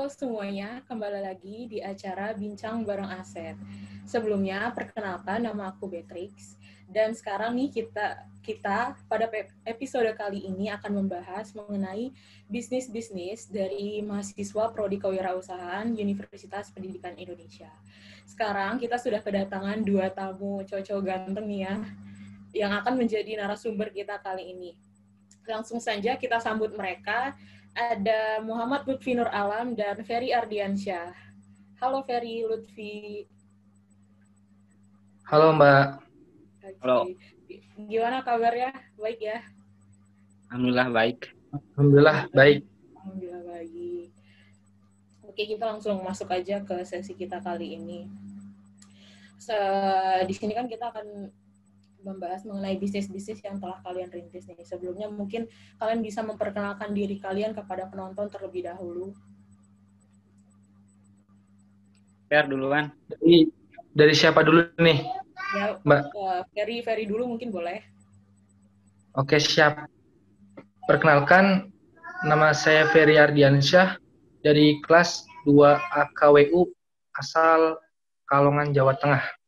Halo semuanya, kembali lagi di acara Bincang Bareng Aset. Sebelumnya, perkenalkan nama aku Beatrix. Dan sekarang nih kita kita pada episode kali ini akan membahas mengenai bisnis-bisnis dari mahasiswa Prodi Kewirausahaan Universitas Pendidikan Indonesia. Sekarang kita sudah kedatangan dua tamu cowok-cowok ganteng nih ya, yang akan menjadi narasumber kita kali ini. Langsung saja kita sambut mereka ada Muhammad Lutfi Nur Alam dan Ferry Ardiansyah. Halo Ferry, Lutfi. Halo Mbak. Okay. Halo. Gimana kabarnya? Baik ya? Alhamdulillah baik. Alhamdulillah baik. Alhamdulillah baik. Oke, kita langsung masuk aja ke sesi kita kali ini. So, di sini kan kita akan membahas mengenai bisnis-bisnis yang telah kalian rintis nih. Sebelumnya mungkin kalian bisa memperkenalkan diri kalian kepada penonton terlebih dahulu. Per duluan. Dari dari siapa dulu nih? Ya, Mbak. Uh, Ferry, Ferry dulu mungkin boleh. Oke, siap. Perkenalkan, nama saya Ferry Ardiansyah dari kelas 2 AKWU asal Kalongan, Jawa Tengah.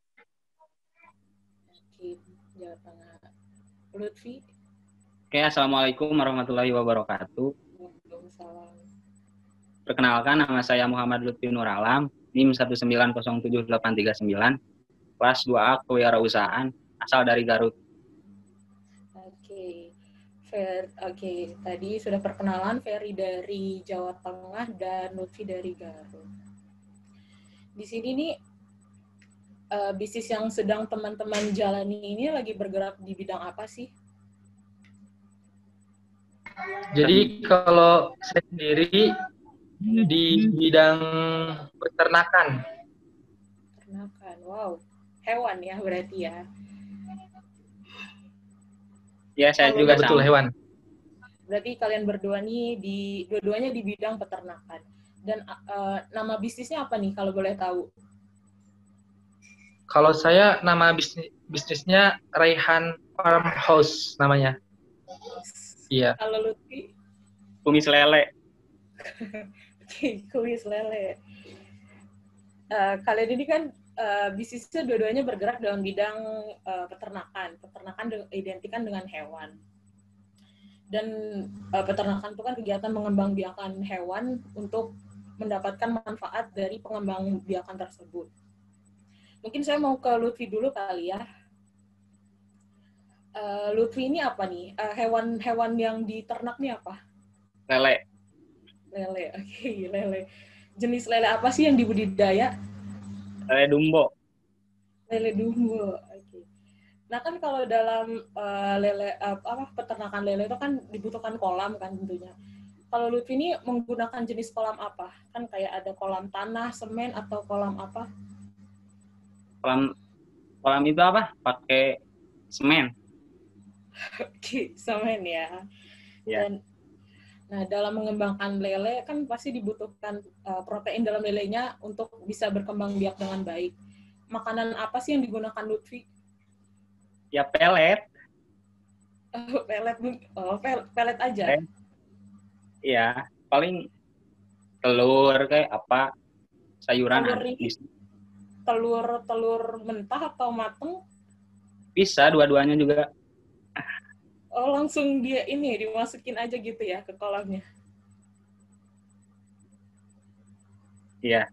Lutfi. Oke, Assalamualaikum warahmatullahi wabarakatuh. Perkenalkan, nama saya Muhammad Lutfi Nur Alam, NIM 1907839, kelas 2A Kewirausahaan, asal dari Garut. Oke, Fer, oke, tadi sudah perkenalan Ferry dari Jawa Tengah dan Lutfi dari Garut. Di sini nih uh, bisnis yang sedang teman-teman jalani ini lagi bergerak di bidang apa sih? Jadi kalau saya sendiri di bidang peternakan. Peternakan, wow. Hewan ya berarti ya? Ya, saya juga betul sama. hewan. Berarti kalian berdua nih di dua-duanya di bidang peternakan. Dan uh, nama bisnisnya apa nih kalau boleh tahu? Kalau saya nama bisnis bisnisnya Raihan Farmhouse namanya. Iya. Kalau Lutfi? Kumis lele. Oke, kumis lele. Uh, kalian ini kan uh, bisnisnya dua-duanya bergerak dalam bidang uh, peternakan. Peternakan identikan dengan hewan. Dan uh, peternakan itu kan kegiatan mengembangbiakan hewan untuk mendapatkan manfaat dari pengembangbiakan tersebut Mungkin saya mau ke Lutfi dulu kali ya. Uh, Lutfi ini apa nih? Hewan-hewan uh, yang diternak nih apa? Lele. Lele, oke, okay, lele. Jenis lele apa sih yang dibudidaya? Lele dumbo. Lele dumbo, oke. Okay. Nah kan kalau dalam uh, lele uh, apa peternakan lele itu kan dibutuhkan kolam kan tentunya. Kalau Lutfi ini menggunakan jenis kolam apa? Kan kayak ada kolam tanah, semen atau kolam apa? Kolam kolam itu apa? Pakai semen. Oke semen ya. Ya. Dan nah dalam mengembangkan lele kan pasti dibutuhkan uh, protein dalam lelenya untuk bisa berkembang biak dengan baik. Makanan apa sih yang digunakan Lutfi? Ya pelet. Oh, pelet oh pel pelet aja? Iya, paling telur kayak apa sayuran telur telur telur mentah atau mateng? Bisa dua-duanya juga. Oh langsung dia ini dimasukin aja gitu ya ke kolamnya? Iya.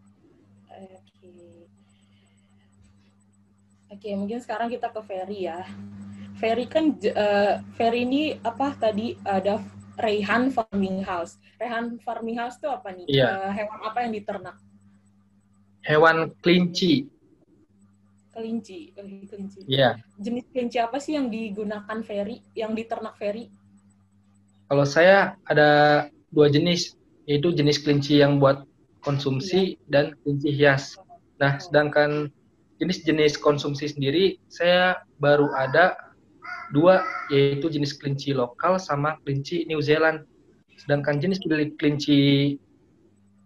Oke. Oke mungkin sekarang kita ke Ferry ya. Ferry kan uh, Ferry ini apa tadi ada Rehan Farming House. Rehan Farming House itu apa nih? Iya. Uh, hewan apa yang diternak? Hewan kelinci. Kelinci, kelinci. Iya. Jenis kelinci apa sih yang digunakan ferry, yang diternak ferry? Kalau saya ada dua jenis, yaitu jenis kelinci yang buat konsumsi iya. dan kelinci hias. Nah, sedangkan jenis-jenis konsumsi sendiri saya baru ada dua, yaitu jenis kelinci lokal sama kelinci New Zealand. Sedangkan jenis kelinci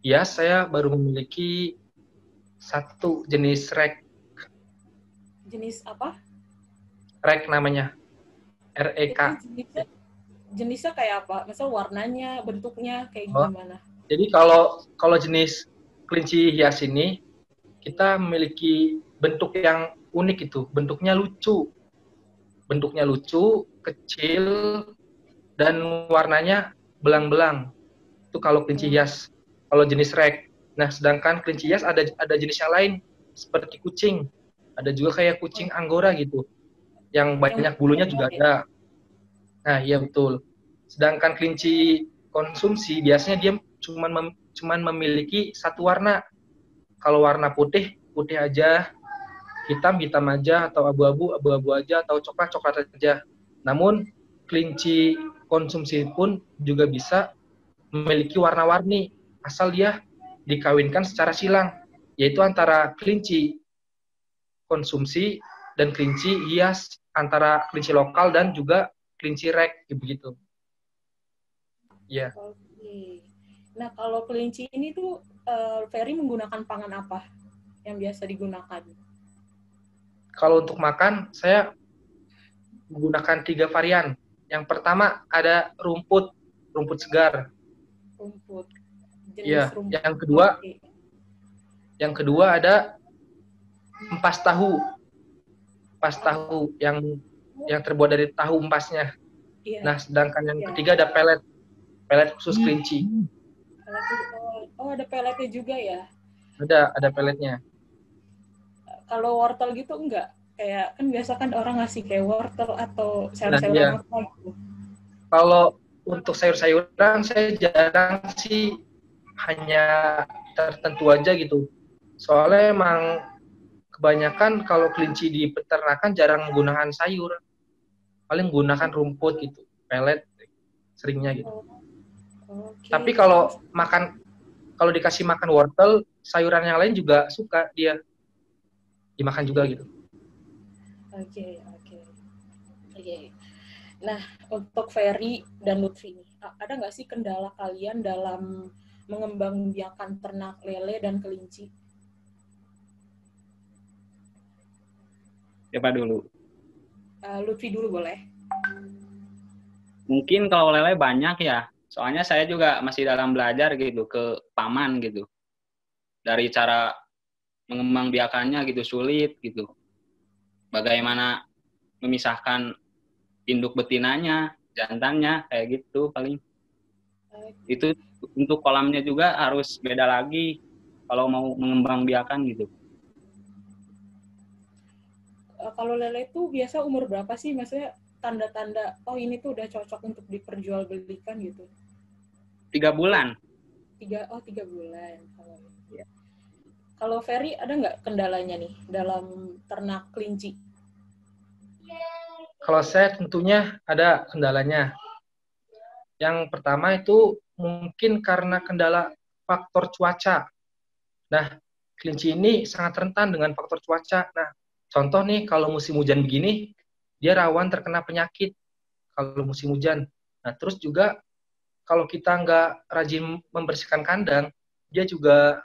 hias saya baru memiliki satu jenis rek. Jenis apa? Rek namanya. R E K. Jenisnya, jenisnya kayak apa? Misal warnanya, bentuknya kayak oh, gimana? Jadi kalau kalau jenis kelinci hias ini kita memiliki bentuk yang unik itu, bentuknya lucu. Bentuknya lucu, kecil dan warnanya belang-belang. Itu kalau kelinci hias. Kalau jenis rek. Nah, sedangkan kelinci hias ada ada jenis yang lain seperti kucing. Ada juga kayak kucing anggora gitu. Yang banyak bulunya juga ada. Nah, iya betul. Sedangkan kelinci konsumsi biasanya dia cuma mem, memiliki satu warna. Kalau warna putih, putih aja, hitam, hitam aja, atau abu-abu, abu-abu aja, atau coklat, coklat aja. Namun, kelinci konsumsi pun juga bisa memiliki warna-warni, asal dia dikawinkan secara silang, yaitu antara kelinci konsumsi dan kelinci hias, antara kelinci lokal dan juga kelinci rek, begitu. Ya. Yeah. Nah, kalau kelinci ini tuh uh, Ferry menggunakan pangan apa yang biasa digunakan? Kalau untuk makan, saya menggunakan tiga varian. Yang pertama ada rumput, rumput segar. Rumput. Iya. Yang kedua, yang kedua ada empas tahu. Empas tahu yang yang terbuat dari tahu empasnya. Iya. Nah, sedangkan yang iya. ketiga ada pelet. Pelet khusus kelinci. Oh, ada peletnya juga ya? Ada, ada peletnya. Kalau wortel gitu enggak? Kayak kan biasa kan orang ngasih kayak wortel atau sayur-sayuran nah, iya. gitu. Kalau untuk sayur-sayuran saya jarang sih hanya tertentu aja gitu. Soalnya emang kebanyakan kalau kelinci di peternakan jarang menggunakan sayur. Paling menggunakan rumput gitu, pelet seringnya gitu. Okay. Tapi kalau makan kalau dikasih makan wortel, sayuran yang lain juga suka dia dimakan juga gitu. Oke, okay, oke. Okay. Oke. Okay. Nah, untuk Ferry dan Lutfi nih, ada nggak sih kendala kalian dalam mengembangbiakan ternak lele dan kelinci? Siapa dulu? Uh, Lutfi dulu boleh. Mungkin kalau lele banyak ya, soalnya saya juga masih dalam belajar gitu ke paman gitu dari cara mengembang biakannya gitu sulit gitu bagaimana memisahkan induk betinanya jantannya kayak gitu paling itu untuk kolamnya juga harus beda lagi kalau mau mengembang biakan gitu eh, kalau lele itu biasa umur berapa sih maksudnya tanda-tanda oh ini tuh udah cocok untuk diperjualbelikan gitu tiga bulan. Tiga oh tiga bulan. Kalau ya. kalau Ferry ada nggak kendalanya nih dalam ternak kelinci? Kalau saya tentunya ada kendalanya. Yang pertama itu mungkin karena kendala faktor cuaca. Nah, kelinci ini sangat rentan dengan faktor cuaca. Nah, contoh nih kalau musim hujan begini, dia rawan terkena penyakit kalau musim hujan. Nah, terus juga kalau kita nggak rajin membersihkan kandang, dia juga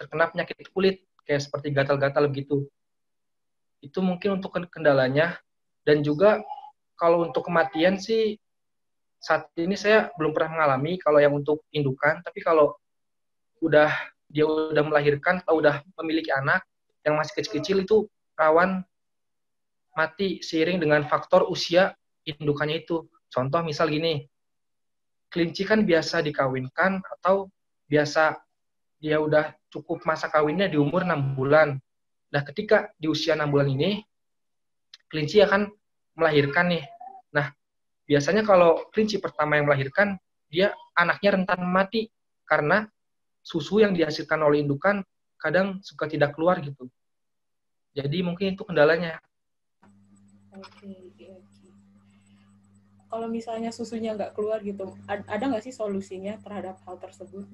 terkena penyakit kulit kayak seperti gatal-gatal begitu. Itu mungkin untuk kendalanya dan juga kalau untuk kematian sih saat ini saya belum pernah mengalami kalau yang untuk indukan, tapi kalau udah dia udah melahirkan atau udah memiliki anak yang masih kecil-kecil itu rawan mati seiring dengan faktor usia indukannya itu. Contoh misal gini, kelinci kan biasa dikawinkan atau biasa dia udah cukup masa kawinnya di umur 6 bulan. Nah, ketika di usia 6 bulan ini, kelinci akan melahirkan nih. Biasanya kalau kelinci pertama yang melahirkan, dia anaknya rentan mati karena susu yang dihasilkan oleh indukan kadang suka tidak keluar gitu. Jadi mungkin itu kendalanya. Oke kalau misalnya susunya nggak keluar gitu, ada nggak sih solusinya terhadap hal tersebut?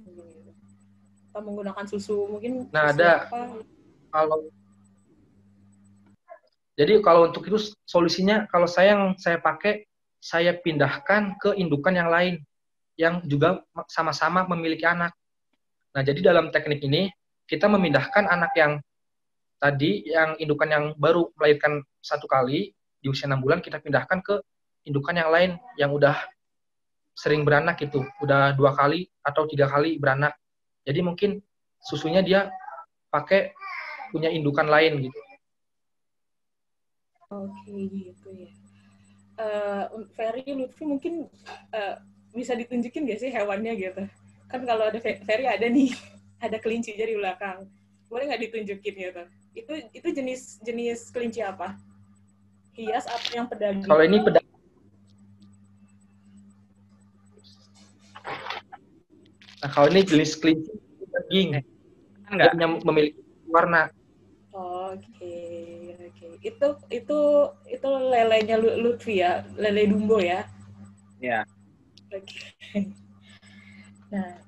Atau menggunakan susu mungkin? Nah susu ada. Apa? Kalau jadi kalau untuk itu solusinya kalau saya yang saya pakai saya pindahkan ke indukan yang lain yang juga sama-sama memiliki anak. Nah, jadi dalam teknik ini kita memindahkan anak yang tadi yang indukan yang baru melahirkan satu kali di usia enam bulan kita pindahkan ke indukan yang lain yang udah sering beranak itu, udah dua kali atau tiga kali beranak. Jadi mungkin susunya dia pakai punya indukan lain gitu. Oke gitu ya. Uh, Ferry Lutfi mungkin uh, bisa ditunjukin gak sih hewannya gitu? Kan kalau ada Ferry ada nih, ada kelinci di belakang. Boleh nggak ditunjukin gitu? Itu itu jenis jenis kelinci apa? Hias atau yang pedagang? Kalau ini pedagang. Nah, kalau ini jenis kelinci daging. Enggak. Dia memiliki warna. Oke, okay, oke. Okay. Itu itu itu lelenya Lutfi ya, lele Dumbo ya? Ya. Oke. Okay. Nah,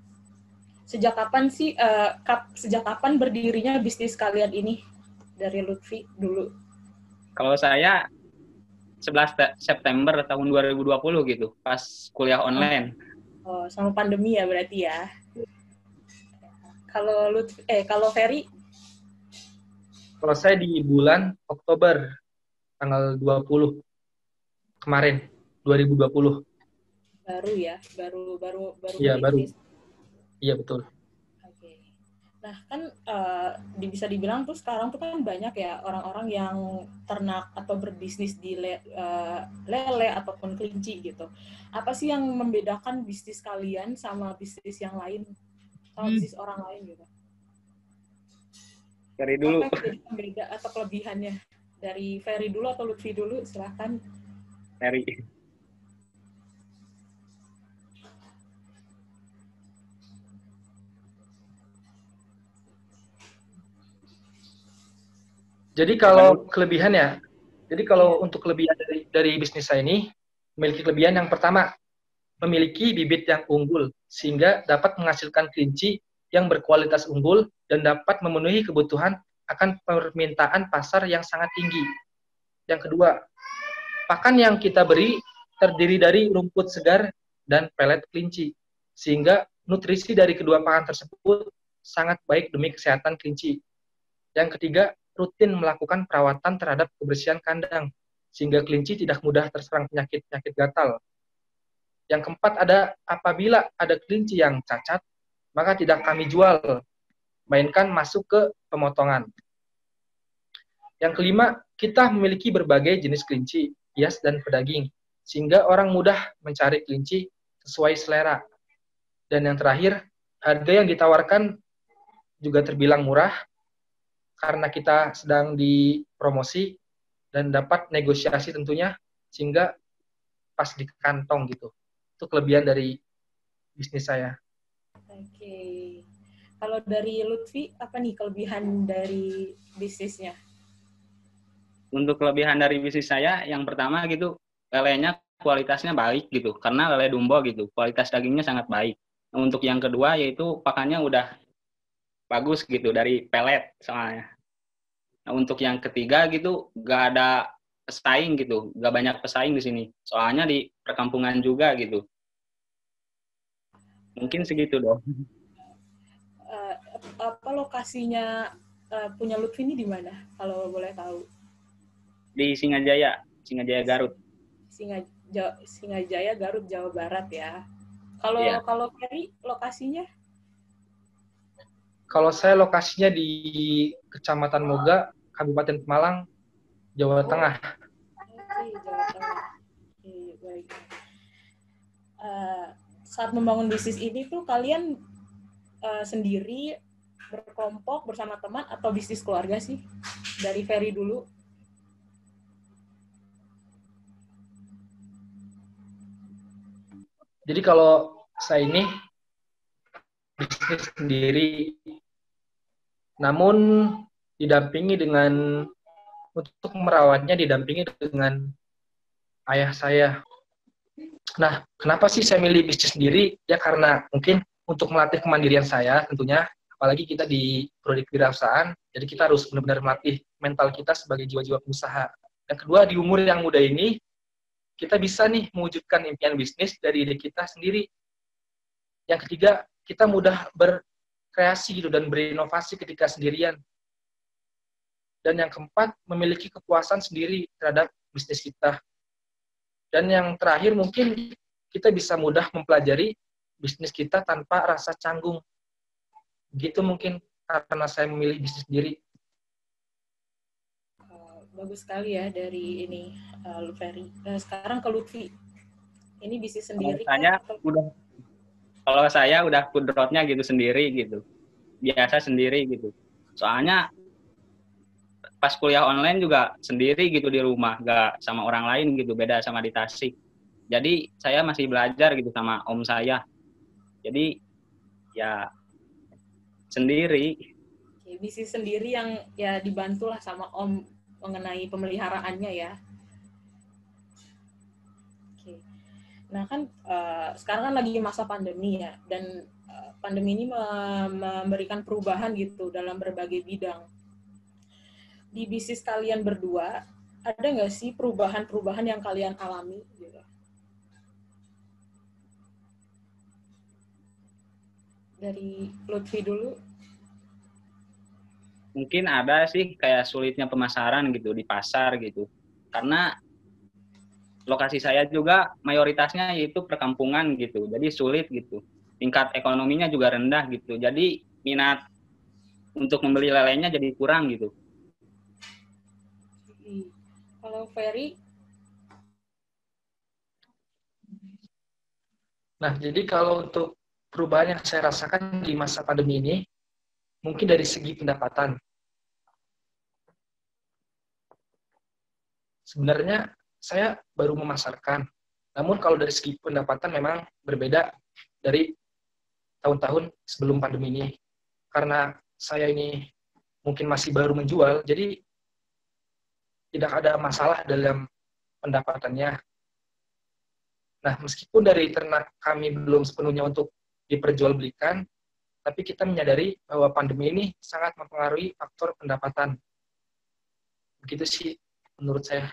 sejak kapan sih uh, kap, sejak kapan berdirinya bisnis kalian ini dari Lutfi dulu? Kalau saya 11 September tahun 2020 gitu, pas kuliah online. Oh, sama pandemi ya berarti ya. Kalau Lutfi, eh kalau Ferry kalau saya di bulan Oktober tanggal 20 kemarin 2020. Baru ya, baru baru baru. Iya baru. Iya betul. Oke. Nah kan uh, bisa dibilang tuh sekarang tuh kan banyak ya orang-orang yang ternak atau berbisnis di le, uh, lele ataupun kelinci gitu. Apa sih yang membedakan bisnis kalian sama bisnis yang lain, sama hmm. bisnis orang lain gitu? Ferry dulu. Apa yang pembeda atau kelebihannya? Dari Ferry dulu atau Lutfi dulu? Silahkan. Ferry. Jadi kalau kelebihan ya, jadi kalau untuk kelebihan dari, dari bisnis saya ini, memiliki kelebihan yang pertama, memiliki bibit yang unggul, sehingga dapat menghasilkan kelinci yang berkualitas unggul dan dapat memenuhi kebutuhan akan permintaan pasar yang sangat tinggi. Yang kedua, pakan yang kita beri terdiri dari rumput segar dan pelet kelinci, sehingga nutrisi dari kedua pakan tersebut sangat baik demi kesehatan kelinci. Yang ketiga, rutin melakukan perawatan terhadap kebersihan kandang, sehingga kelinci tidak mudah terserang penyakit-penyakit gatal. Yang keempat ada apabila ada kelinci yang cacat, maka tidak kami jual, mainkan masuk ke pemotongan. Yang kelima, kita memiliki berbagai jenis kelinci, hias, dan pedaging, sehingga orang mudah mencari kelinci sesuai selera. Dan yang terakhir, harga yang ditawarkan juga terbilang murah, karena kita sedang dipromosi dan dapat negosiasi tentunya, sehingga pas di kantong gitu. Itu kelebihan dari bisnis saya. Oke. Kalau dari Lutfi, apa nih kelebihan dari bisnisnya? Untuk kelebihan dari bisnis saya, yang pertama gitu, lelenya kualitasnya baik gitu. Karena lele dumbo gitu, kualitas dagingnya sangat baik. Untuk yang kedua yaitu pakannya udah bagus gitu dari pelet soalnya. Nah, untuk yang ketiga gitu, gak ada pesaing gitu, gak banyak pesaing di sini. Soalnya di perkampungan juga gitu mungkin segitu dong. Uh, apa lokasinya uh, punya Lutfi ini di mana kalau boleh tahu? Di Singajaya Singajaya Garut. Singaja Singajaya Garut Jawa Barat ya. Kalau yeah. kalau Ferry lokasinya? Kalau saya lokasinya di Kecamatan Moga Kabupaten Pemalang Jawa oh. Tengah. Oke, Jawa Tengah. Oke, baik. Uh, saat membangun bisnis ini tuh kalian uh, sendiri berkelompok bersama teman atau bisnis keluarga sih? Dari Ferry dulu. Jadi kalau saya ini bisnis sendiri, namun didampingi dengan untuk merawatnya didampingi dengan ayah saya Nah, kenapa sih saya milih bisnis sendiri? Ya karena mungkin untuk melatih kemandirian saya tentunya, apalagi kita di prodi kewirausahaan, jadi kita harus benar-benar melatih mental kita sebagai jiwa-jiwa pengusaha. Yang kedua, di umur yang muda ini, kita bisa nih mewujudkan impian bisnis dari diri kita sendiri. Yang ketiga, kita mudah berkreasi gitu dan berinovasi ketika sendirian. Dan yang keempat, memiliki kepuasan sendiri terhadap bisnis kita. Dan yang terakhir mungkin kita bisa mudah mempelajari bisnis kita tanpa rasa canggung. Gitu mungkin karena saya memilih bisnis sendiri. Uh, bagus sekali ya dari ini uh, Lutfi. Nah, sekarang ke Lutfi. Ini bisnis sendiri. Kalau saya kan? udah kalau saya udah kudrotnya gitu sendiri gitu. Biasa sendiri gitu. Soalnya pas kuliah online juga sendiri gitu di rumah, gak sama orang lain gitu, beda sama di Tasik. Jadi saya masih belajar gitu sama om saya. Jadi ya sendiri. Bisnis sendiri yang ya dibantulah sama om mengenai pemeliharaannya ya. Nah kan uh, sekarang kan lagi masa pandemi ya dan uh, pandemi ini memberikan perubahan gitu dalam berbagai bidang di bisnis kalian berdua ada nggak sih perubahan-perubahan yang kalian alami gitu? Dari Lutfi dulu. Mungkin ada sih kayak sulitnya pemasaran gitu di pasar gitu. Karena lokasi saya juga mayoritasnya yaitu perkampungan gitu. Jadi sulit gitu. Tingkat ekonominya juga rendah gitu. Jadi minat untuk membeli lelenya jadi kurang gitu kalau Ferry? Nah, jadi kalau untuk perubahan yang saya rasakan di masa pandemi ini, mungkin dari segi pendapatan. Sebenarnya saya baru memasarkan, namun kalau dari segi pendapatan memang berbeda dari tahun-tahun sebelum pandemi ini. Karena saya ini mungkin masih baru menjual, jadi tidak ada masalah dalam pendapatannya. Nah, meskipun dari ternak kami belum sepenuhnya untuk diperjualbelikan, tapi kita menyadari bahwa pandemi ini sangat mempengaruhi faktor pendapatan. Begitu sih menurut saya.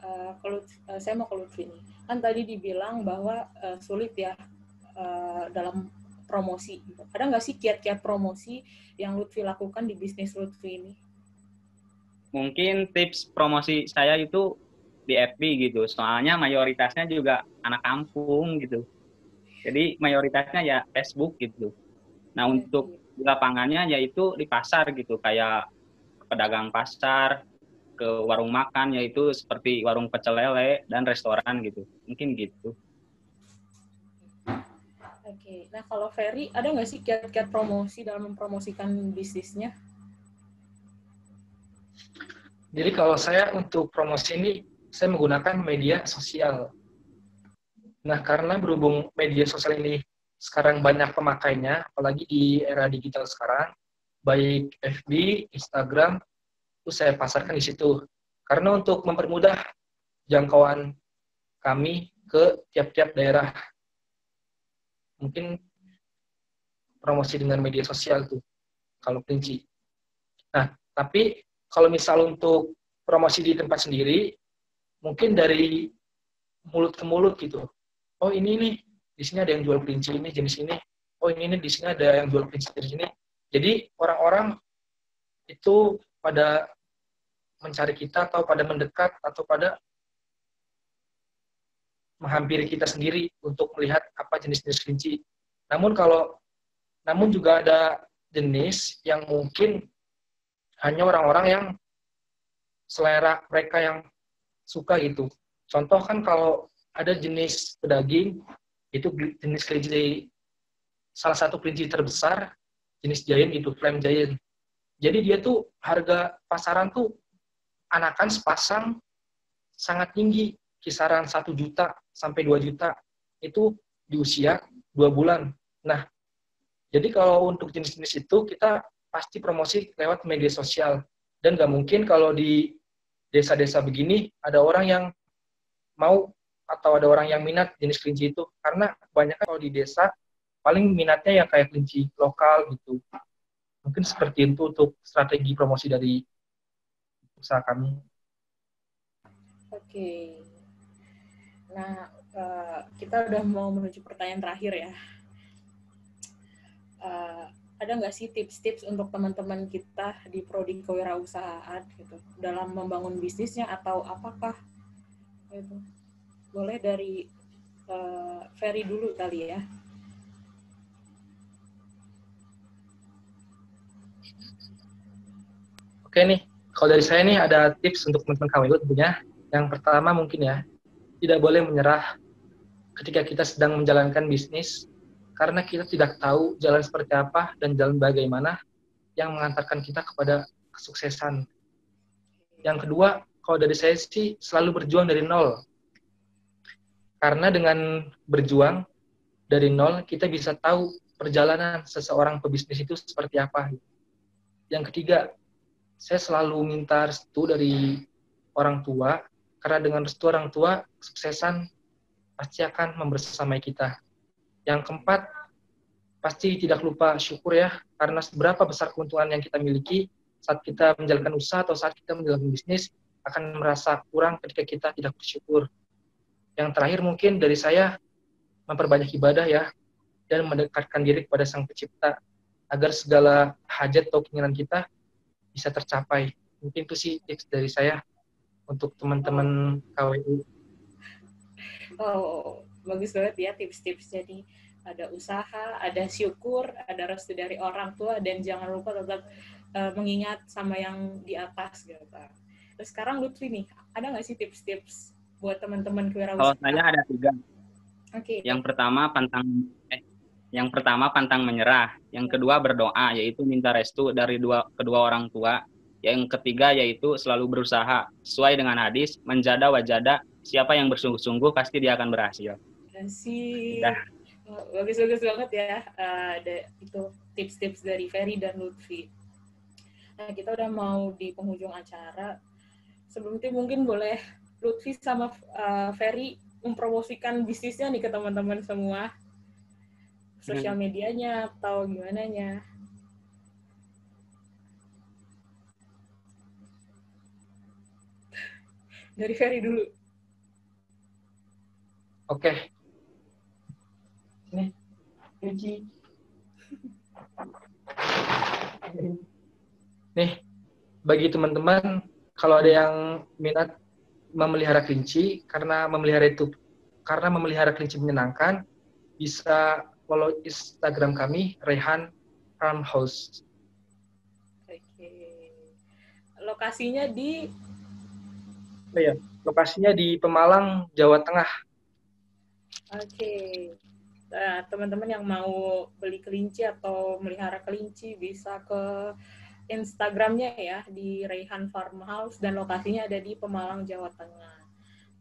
Uh, kalau uh, saya mau ke Lutfi kan tadi dibilang bahwa uh, sulit ya dalam promosi gitu. Ada nggak sih kiat-kiat promosi yang Lutfi lakukan di bisnis Lutfi ini? Mungkin tips promosi saya itu di FB gitu. Soalnya mayoritasnya juga anak kampung gitu. Jadi mayoritasnya ya Facebook gitu. Nah, okay. untuk di lapangannya yaitu di pasar gitu, kayak pedagang pasar, ke warung makan yaitu seperti warung pecel lele dan restoran gitu. Mungkin gitu. Oke, nah kalau Ferry, ada nggak sih kiat-kiat promosi dalam mempromosikan bisnisnya? Jadi kalau saya untuk promosi ini, saya menggunakan media sosial. Nah, karena berhubung media sosial ini sekarang banyak pemakainya, apalagi di era digital sekarang, baik FB, Instagram, itu saya pasarkan di situ. Karena untuk mempermudah jangkauan kami ke tiap-tiap daerah mungkin promosi dengan media sosial tuh kalau kelinci. Nah, tapi kalau misal untuk promosi di tempat sendiri, mungkin dari mulut ke mulut gitu. Oh ini nih, di sini ada yang jual kelinci ini jenis ini. Oh ini nih, di sini ada yang jual kelinci jenis ini. Jadi orang-orang itu pada mencari kita atau pada mendekat atau pada menghampiri kita sendiri untuk melihat apa jenis-jenis kelinci. Namun kalau namun juga ada jenis yang mungkin hanya orang-orang yang selera mereka yang suka gitu. Contoh kan kalau ada jenis pedaging itu jenis kelinci salah satu kelinci terbesar jenis giant itu flame giant. Jadi dia tuh harga pasaran tuh anakan sepasang sangat tinggi kisaran satu juta sampai 2 juta itu di usia dua bulan. Nah, jadi kalau untuk jenis-jenis itu kita pasti promosi lewat media sosial dan nggak mungkin kalau di desa-desa begini ada orang yang mau atau ada orang yang minat jenis kelinci itu karena banyak kalau di desa paling minatnya yang kayak kelinci lokal gitu mungkin seperti itu untuk strategi promosi dari usaha kami. Oke, Nah, uh, kita udah mau menuju pertanyaan terakhir ya. Uh, ada nggak sih tips-tips untuk teman-teman kita di prodi kewirausahaan gitu dalam membangun bisnisnya atau apakah Gitu. Boleh dari uh, Ferry dulu kali ya. Oke nih, kalau dari saya nih ada tips untuk teman-teman KWU tentunya. Yang pertama mungkin ya, tidak boleh menyerah ketika kita sedang menjalankan bisnis karena kita tidak tahu jalan seperti apa dan jalan bagaimana yang mengantarkan kita kepada kesuksesan. Yang kedua, kalau dari saya sih selalu berjuang dari nol. Karena dengan berjuang dari nol, kita bisa tahu perjalanan seseorang pebisnis itu seperti apa. Yang ketiga, saya selalu minta restu dari orang tua karena dengan restu orang tua kesuksesan pasti akan membersamai kita. Yang keempat, pasti tidak lupa syukur ya karena seberapa besar keuntungan yang kita miliki saat kita menjalankan usaha atau saat kita menjalankan bisnis akan merasa kurang ketika kita tidak bersyukur. Yang terakhir mungkin dari saya memperbanyak ibadah ya dan mendekatkan diri kepada Sang Pencipta agar segala hajat atau keinginan kita bisa tercapai. Mungkin itu sih tips dari saya untuk teman-teman KWU. Oh, bagus banget ya tips-tips. Jadi ada usaha, ada syukur, ada restu dari orang tua, dan jangan lupa tetap uh, mengingat sama yang di atas gitu. Terus sekarang Lutfi nih, ada nggak sih tips-tips buat teman-teman kewirausahaan? Kalau saya ada tiga. Oke. Okay. Yang pertama pantang eh, yang pertama pantang menyerah, yang kedua berdoa yaitu minta restu dari dua kedua orang tua, yang ketiga yaitu selalu berusaha sesuai dengan hadis menjada wajada siapa yang bersungguh-sungguh pasti dia akan berhasil. Kasih. Bagus-bagus banget ya uh, ada itu tips-tips dari Ferry dan Lutfi. Nah, kita udah mau di penghujung acara. Sebelum itu mungkin boleh Lutfi sama uh, Ferry mempromosikan bisnisnya nih ke teman-teman semua sosial hmm. medianya atau gimana nya dari Ferry dulu oke okay. nih nih bagi teman-teman kalau ada yang minat memelihara kelinci karena memelihara itu karena memelihara kelinci menyenangkan bisa follow Instagram kami Rehan Farmhouse. Oke. Lokasinya di oh, ya, lokasinya di Pemalang, Jawa Tengah. Oke. Nah, teman-teman yang mau beli kelinci atau melihara kelinci bisa ke Instagramnya ya di Rehan Farmhouse dan lokasinya ada di Pemalang, Jawa Tengah.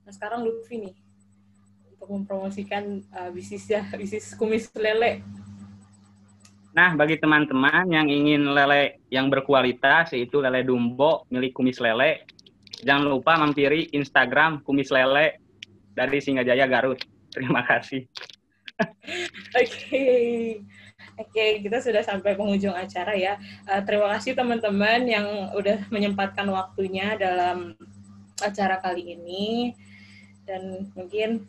Nah sekarang Lutfi nih, untuk mempromosikan uh, bisnisnya bisnis kumis lele. Nah, bagi teman-teman yang ingin lele yang berkualitas yaitu lele Dumbo milik Kumis Lele, jangan lupa mampiri Instagram Kumis Lele dari Singajaya Garut. Terima kasih. Oke. Oke, okay, kita sudah sampai penghujung acara ya. Uh, terima kasih teman-teman yang udah menyempatkan waktunya dalam acara kali ini. Dan mungkin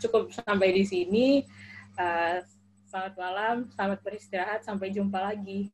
cukup sampai di sini. Uh, selamat malam, selamat beristirahat, sampai jumpa lagi.